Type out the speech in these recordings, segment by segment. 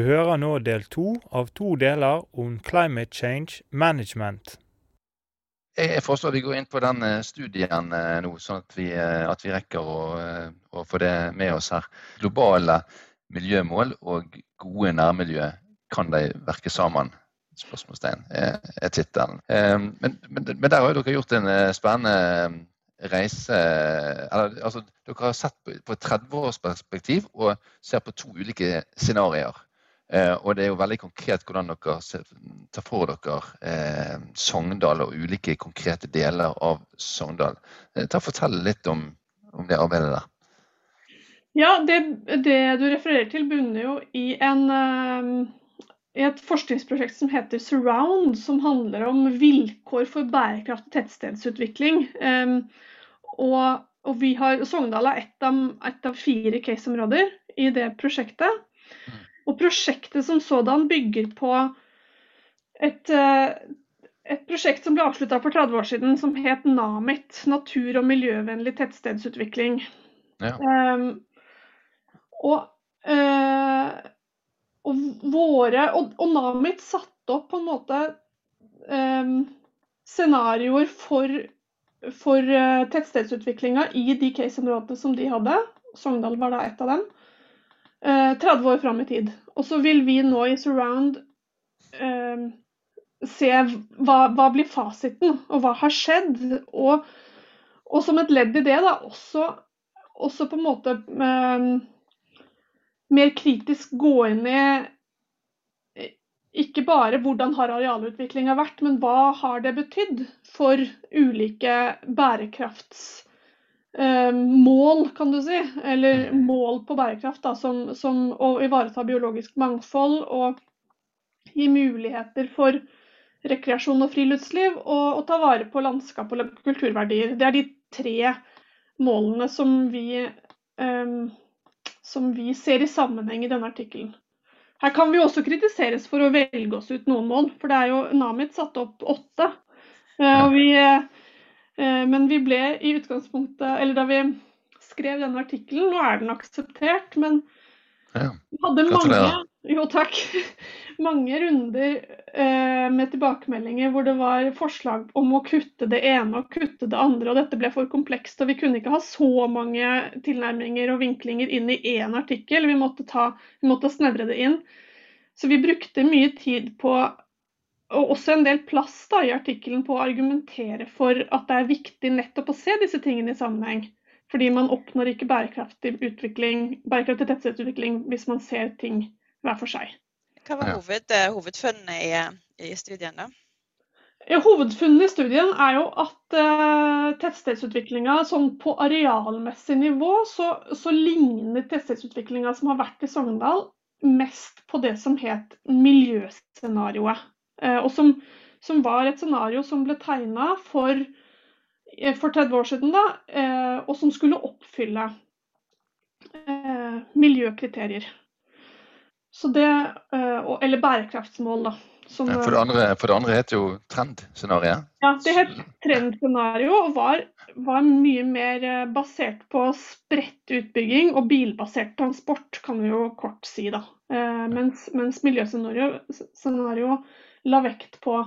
Du hører nå del to av to deler om Climate Change Management. Jeg foreslår foreslår vi går inn på den eh, studien eh, nå, sånn at vi, eh, at vi rekker å, å få det med oss her. Globale miljømål og gode nærmiljø, kan de verke sammen? Spørsmålstegn er, er tittelen. Men, men, men der har jo dere gjort en spennende reise eller, altså, Dere har sett på et 30-årsperspektiv og ser på to ulike scenarioer. Eh, og det er jo veldig konkret hvordan dere tar for dere eh, Sogndal og ulike konkrete deler av Sogndal. Eh, ta Fortell litt om, om, det arbeidet der. Ja, det, det, du refererer til bunner jo i, en, uh, i et forskningsprosjekt som heter Surround, som handler om vilkår for bærekraftig tettstedsutvikling. Um, og, og vi har, Sogndal er ett av, et av fire caseområder i det prosjektet. Og prosjektet som sådan bygger på et, eh, et prosjekt som ble avslutta for 30 år siden, som het NAMIT, natur- og miljøvennlig tettstedsutvikling. Ja. Um, og, uh, og, våre, og, og, NAMIT satte opp på en måte um, scenarioer for, for uh, tettstedsutviklinga i de caseområdene som de hadde. Sogndal var da et av dem. 30 eh, år fram i tid. Og så vil vi nå i Surround eh, se hva, hva, blir fasiten, og hva har skjedd. Og, og som et ledd i det, da, også, også på en måte eh, mer kritisk gå inn i ikke bare hvordan har arealutviklinga vært, men hva har det betydd for ulike bærekrafts Eh, mål, kan du si, eller mål på bærekraft, da, som, som å ivareta biologisk mangfold og gi muligheter for rekreasjon og friluftsliv, og, å ta vare på landskap og kulturverdier. Det er de tre målene som vi, eh, som vi ser i sammenheng i denne artikkelen. Her kan vi også kritiseres for å velge oss ut noen mål, for det er jo Namit satt opp åtte. Uh, og vi, Eh, men vi ble i utgangspunktet Eller da vi skrev denne artikkelen, nå er den akseptert, men ja. hadde mange, jo, takk, mange runder eh, med tilbakemeldinger hvor det var forslag om å kutte det ene og kutte det andre, og dette ble for komplekst. Og vi kunne ikke ha så mange tilnærminger og vinklinger inn i én artikkel. Vi måtte, ta, vi måtte snevre det inn. Så vi brukte mye tid på og også en del plass da, i artikkelen på å argumentere for at det er viktig nettopp å se disse tingene i sammenheng. Fordi man oppnår ikke bærekraftig utvikling, bærekraftig tettstedsutvikling hvis man ser ting hver for seg. Hva var hoved, eh, hovedfunnene i, i, studien, da? Ja, hovedfunnene i studien er jo at uh, tettstedsutviklinga sånn på arealmessig nivå, så, så ligner tettstedsutviklinga som har vært i Sogndal, mest på det som het miljøscenarioet. Eh, og som, som, var et scenario som ble tegna for, eh, for 30 år siden, da, eh, og som skulle oppfylle miljøkriterier. Så det, eller bærekraftsmål, da. Som, for, det andre, for, det andre, het jo trendscenarioet? Ja, det het trendscenario og var, var, mye mer basert på spredt utbygging og bilbasert transport, kan vi jo kort si. da. mens, mens miljøscenario la vekt på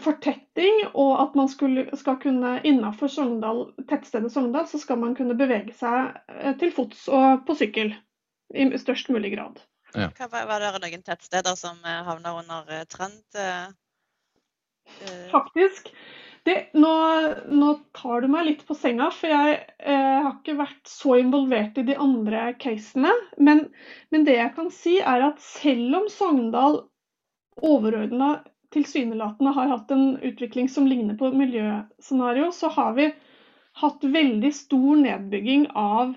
fortetting, og at man skulle, skal kunne innafor tettstedet Sogndal, så skal man kunne bevege seg eh, til fots og på sykkel i størst mulig grad. Ja. Var det noen tettsteder som eh, havna under eh, trend? Faktisk. Det, nå, nå, tar du meg litt på senga, for jeg eh, har ikke vært så involvert i de andre casene. Men, men, det jeg kan si, er at selv om Sogndal overordna tilsynelatende har hatt en utvikling som ligner på miljøscenario, så har vi hatt veldig stor nedbygging av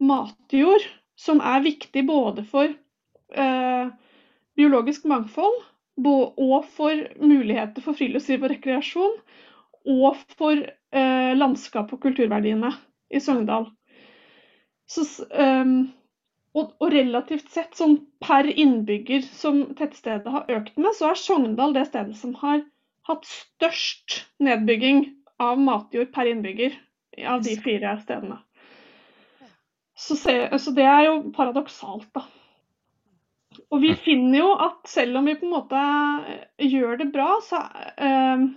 matjord, som er viktig både for eh, biologisk mangfold og for muligheter for friluftsliv og rekreasjon, og for eh, landskap og kulturverdiene i Sogndal. Så, um, og, og, relativt sett, sånn per innbygger som tettstedet har økt med, så er Sogndal det stedet som har hatt størst nedbygging av matjord per innbygger av de fire stedene. Så, se, så det er jo paradoksalt, da. Og vi finner jo at selv om vi på en måte gjør det bra, så uh,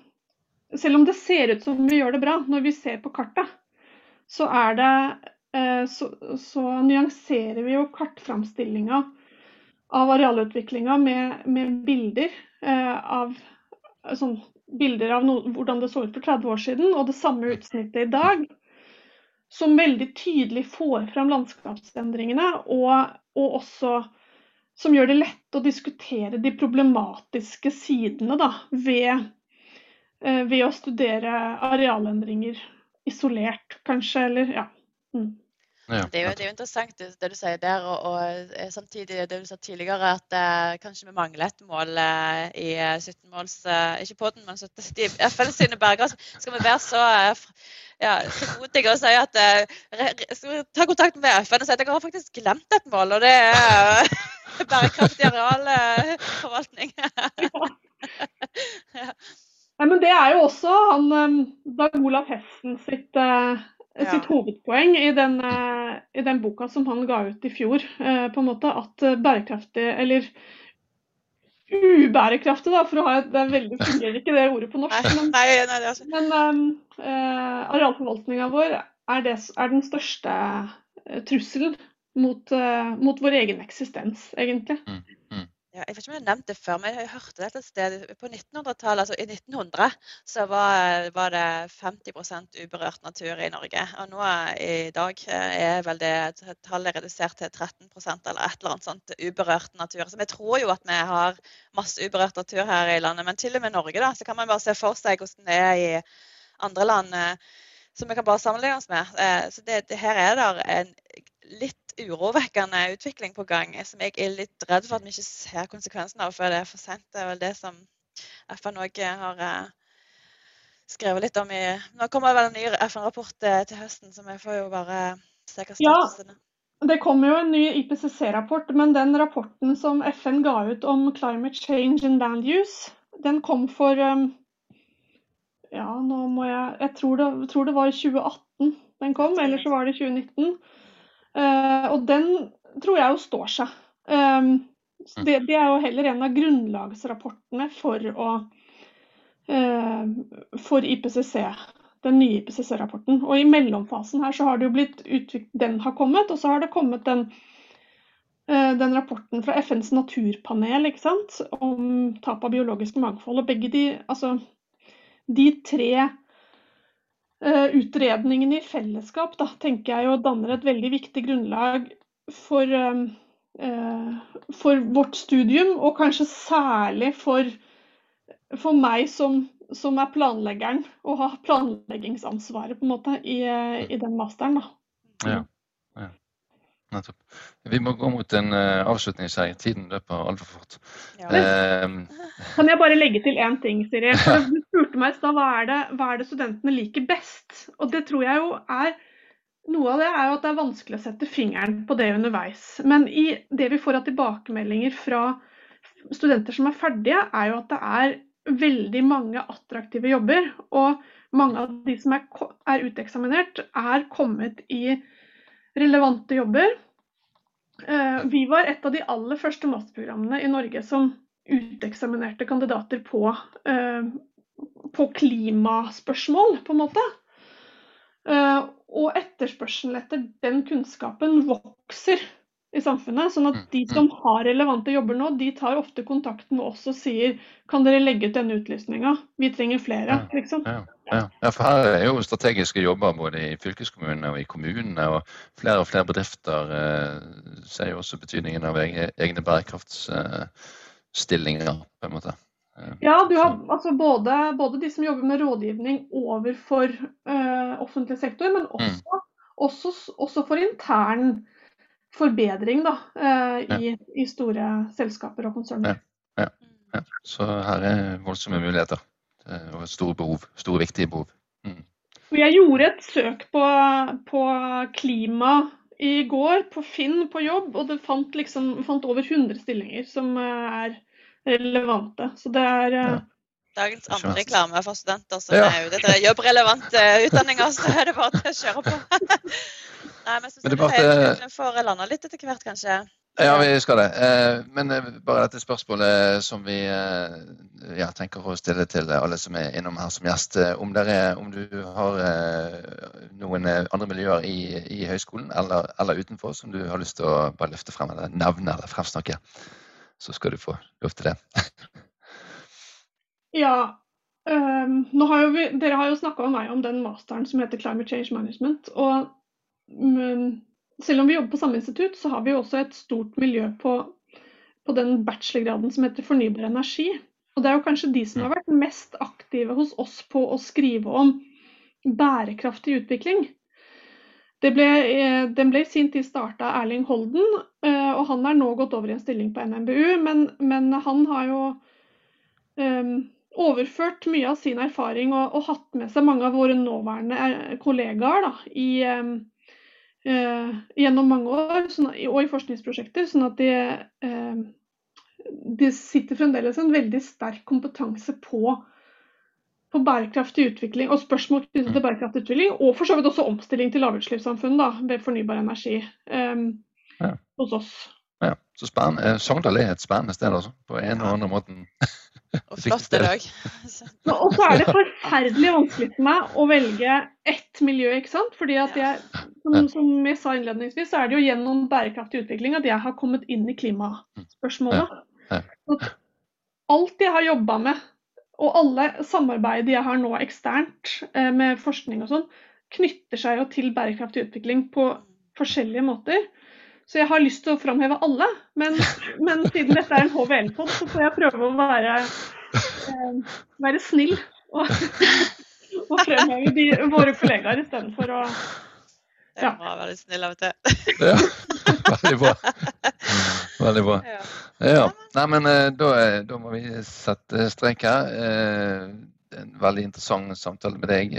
Selv om det ser ut som vi gjør det bra når vi ser på kartet, så er det så, så, nyanserer vi jo kartframstillinga av arealutviklinga med, med, bilder uh, av sånn, bilder av no, hvordan det så ut for 30 år siden, og det samme utsnittet i dag. Som veldig tydelig får fram landskapsendringene, og, og også som gjør det lett å diskutere de problematiske sidene da, ved, eh, ved, å studere arealendringer isolert, kanskje, eller ja. Mm. Ja, det, er jo, det, er jo, interessant det, det du sier der, og, og, eh, samtidig det du sa tidligere, at eh, kanskje vi mangler et mål eh, i 17-måls eh, Ikke på den, men 17, FN sine berger. Skal vi være så eh, ja, modige og si at skal vi ta kontakt med FN og si at dere har faktisk glemt et mål, og det er bærekraftig arealforvaltning. ja. Ja, men Det er jo også han Dag Olav Hesten sitt sitt hovedpoeng i den, eh, i den, boka som han ga ut i fjor. Eh, på en måte At bærekraftig, eller ubærekraftig, da, for å ha et, det veldig fungerer ikke det ordet på norsk. Men, nei, nei, altså. men um, uh, arealforvaltninga vår er, det, er, den største trusselen mot, uh, mot, vår egen eksistens, egentlig. Mm. Ja, jeg vet ikke om jeg har nevnt det før, men jeg hørte det et sted på 1900-tallet. Altså I 1900 så var, var, det 50% uberørt natur i Norge. Og nå i dag er vel det tallet redusert til 13% eller et eller annet sånt uberørt natur. Så vi tror jo at vi har masse uberørt natur her i landet. Men til og med Norge, da, så kan man bare se for seg hvordan det er i andre land eh, som vi kan bare sammenligne oss med. Eh, så det, det her er det en litt urovekkende utvikling på gang som jeg er litt redd for at vi ikke ser konsekvensene av før det er for sent. Det er vel det som FN òg har eh, skrevet litt om i Nå kommer det vel en ny FN-rapport eh, til høsten, så vi får jo bare se hva statusen er. Ja, det kommer jo en ny IPCC-rapport, men den rapporten som FN ga ut om climate change and land use, den kom for um, Ja, nå må jeg Jeg tror det, tror det var i 2018 den kom, eller så var det 2019. Uh, og den tror jeg jo står seg. Um, det, det, er jo heller en av grunnlagsrapportene for, å, uh, for IPCC, den nye IPCC-rapporten. Og i mellomfasen her så har det jo blitt utviklet, den har kommet, og så har det kommet den, uh, den rapporten fra FNs naturpanel ikke sant? om tap av biologisk mangfold. Og begge de, altså, de tre Eh, utredningene i fellesskap da, tenker jeg jo danner et veldig viktig grunnlag for, eh, eh, for vårt studium, og kanskje særlig for, for meg som, som, er planleggeren og har planleggingsansvaret på en måte i, i den masteren. Da. Ja. Nettopp. Vi må gå mot en uh, avslutning, her. Tiden løper altfor fort. Ja. Uh, kan jeg bare legge til én ting, Siri? For du spurte meg i stad hva, hva er det studentene liker best? Og det tror jeg jo er Noe av det er jo at det er vanskelig å sette fingeren på det underveis. Men i det vi får av tilbakemeldinger fra studenter som er ferdige, er jo at det er veldig mange attraktive jobber. Og mange av de som er, er uteksaminert, er kommet i relevante jobber. Eh, vi var et av de aller første masterprogrammene i Norge som uteksaminerte kandidater på, eh, på klimaspørsmål, på en måte. Eh, og etterspørselen etter den kunnskapen vokser i samfunnet. Sånn at mm, de mm. som har relevante jobber nå, de tar ofte kontakt med oss og sier kan dere legge ut denne utlysninga, vi trenger flere. liksom. Ja, ja, ja, for her er jo strategiske jobber både i fylkeskommunene og i kommunene. Og flere og flere bedrifter eh, ser jo også betydningen av egne bærekraftstillinger, på en måte. Eh, ja, du har altså både, både, de som jobber med rådgivning overfor uh, offentlig sektor, men mm. også, mm. også, også for intern forbedring da, eh, i, i store selskaper og konserner. Ja. Så her er voldsomme muligheter eh, og store behov. Store, viktige behov. Mm. Jeg gjorde et søk på, på klima i går, på Finn på jobb, og det fant, liksom, fant over 100 stillinger som eh, er relevante. Så det er eh, Ja. Dagens andre reklame for studenter som Ja. er ute etter jobbrelevante utdanninger, så er det bare til å kjøre på. Nei, men så Men det er bare jeg får landa litt etter hvert, kanskje. Ja, vi skal det. Eh, Men eh, bare dette spørsmålet som vi eh, ja, tenker å stille til alle som er innom her som gjest. eh, Om, er, om du har eh, noen eh, andre miljøer i, i høyskolen eller, eller utenfor som du har lyst til å bare løfte frem eller nevne eller fremsnakke, så skal du få lov til det. Ja. Um, nå har jo vi, dere har jo snakka med meg om den masteren som heter Climate Change Management. Og mm, selv om vi jobber på samme institutt, så har vi også et stort miljø på, på den bachelorgraden som heter fornybar energi. Og det er jo kanskje de som har vært mest aktive hos oss på å skrive om bærekraftig utvikling. Ble, eh, den ble i sin tid starta Erling Holden, eh, og han er nå gått over i en stilling på NMBU. Men, men han har jo um, overført mye av sin erfaring og, og hatt med seg mange av våre nåværende kollegaer da, i, eh, eh, gjennom mange år sånn, og i forskningsprosjekter. Sånn at de, eh, de sitter fremdeles en veldig sterk kompetanse på, på bærekraftig utvikling og spørsmål knyttet til bærekraftig utvikling, og for så vidt også omstilling til lavutslippssamfunn ved fornybar energi eh, Ja. hos oss. Ja, så. Eh, Sogndal er et spennende sted, altså. På en og annen måten. Og flott i dag. Så- Og så er det forferdelig vanskelig for meg å velge ett miljø, ikke sant. Fordi at jeg, som, som jeg sa innledningsvis, så er det jo gjennom bærekraftig utvikling at jeg har kommet inn i klimaspørsmålet. Alt jeg har jobba med, og alle samarbeid jeg har nå eksternt eh, med forskning og sånn, knytter seg jo til bærekraftig utvikling på forskjellige måter. Så jeg har lyst til å framheve alle, men, men siden dette er en HVL-pod, så får jeg prøve å være, eh, være snill og, og fremheve de, våre kollegaer istedenfor å Ja. Jeg må være snill av og til. Ja, veldig bra. Veldig bra. Ja. Ja. Nei, men eh, da, eh, da må vi sette strek her. Eh, En veldig interessant samtale med deg,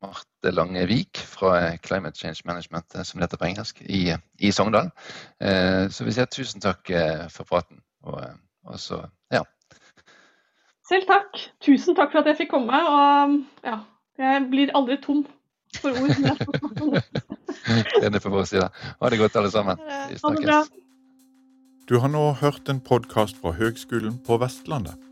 Marte Marte Langevik fra eh, Climate Change Management, eh, som det heter på engelsk, i, i Sogndal. Eh, Så vi sier tusen takk eh, for praten. Og, eh, og så, ja. Selv takk. Tusen takk for at jeg fikk komme. Og ja, jeg blir aldri tom for ord. Enig fra vår side. Ha det godt, alle sammen. Vi snakkes. Du har nå hørt en podkast fra Høgskolen på Vestlandet.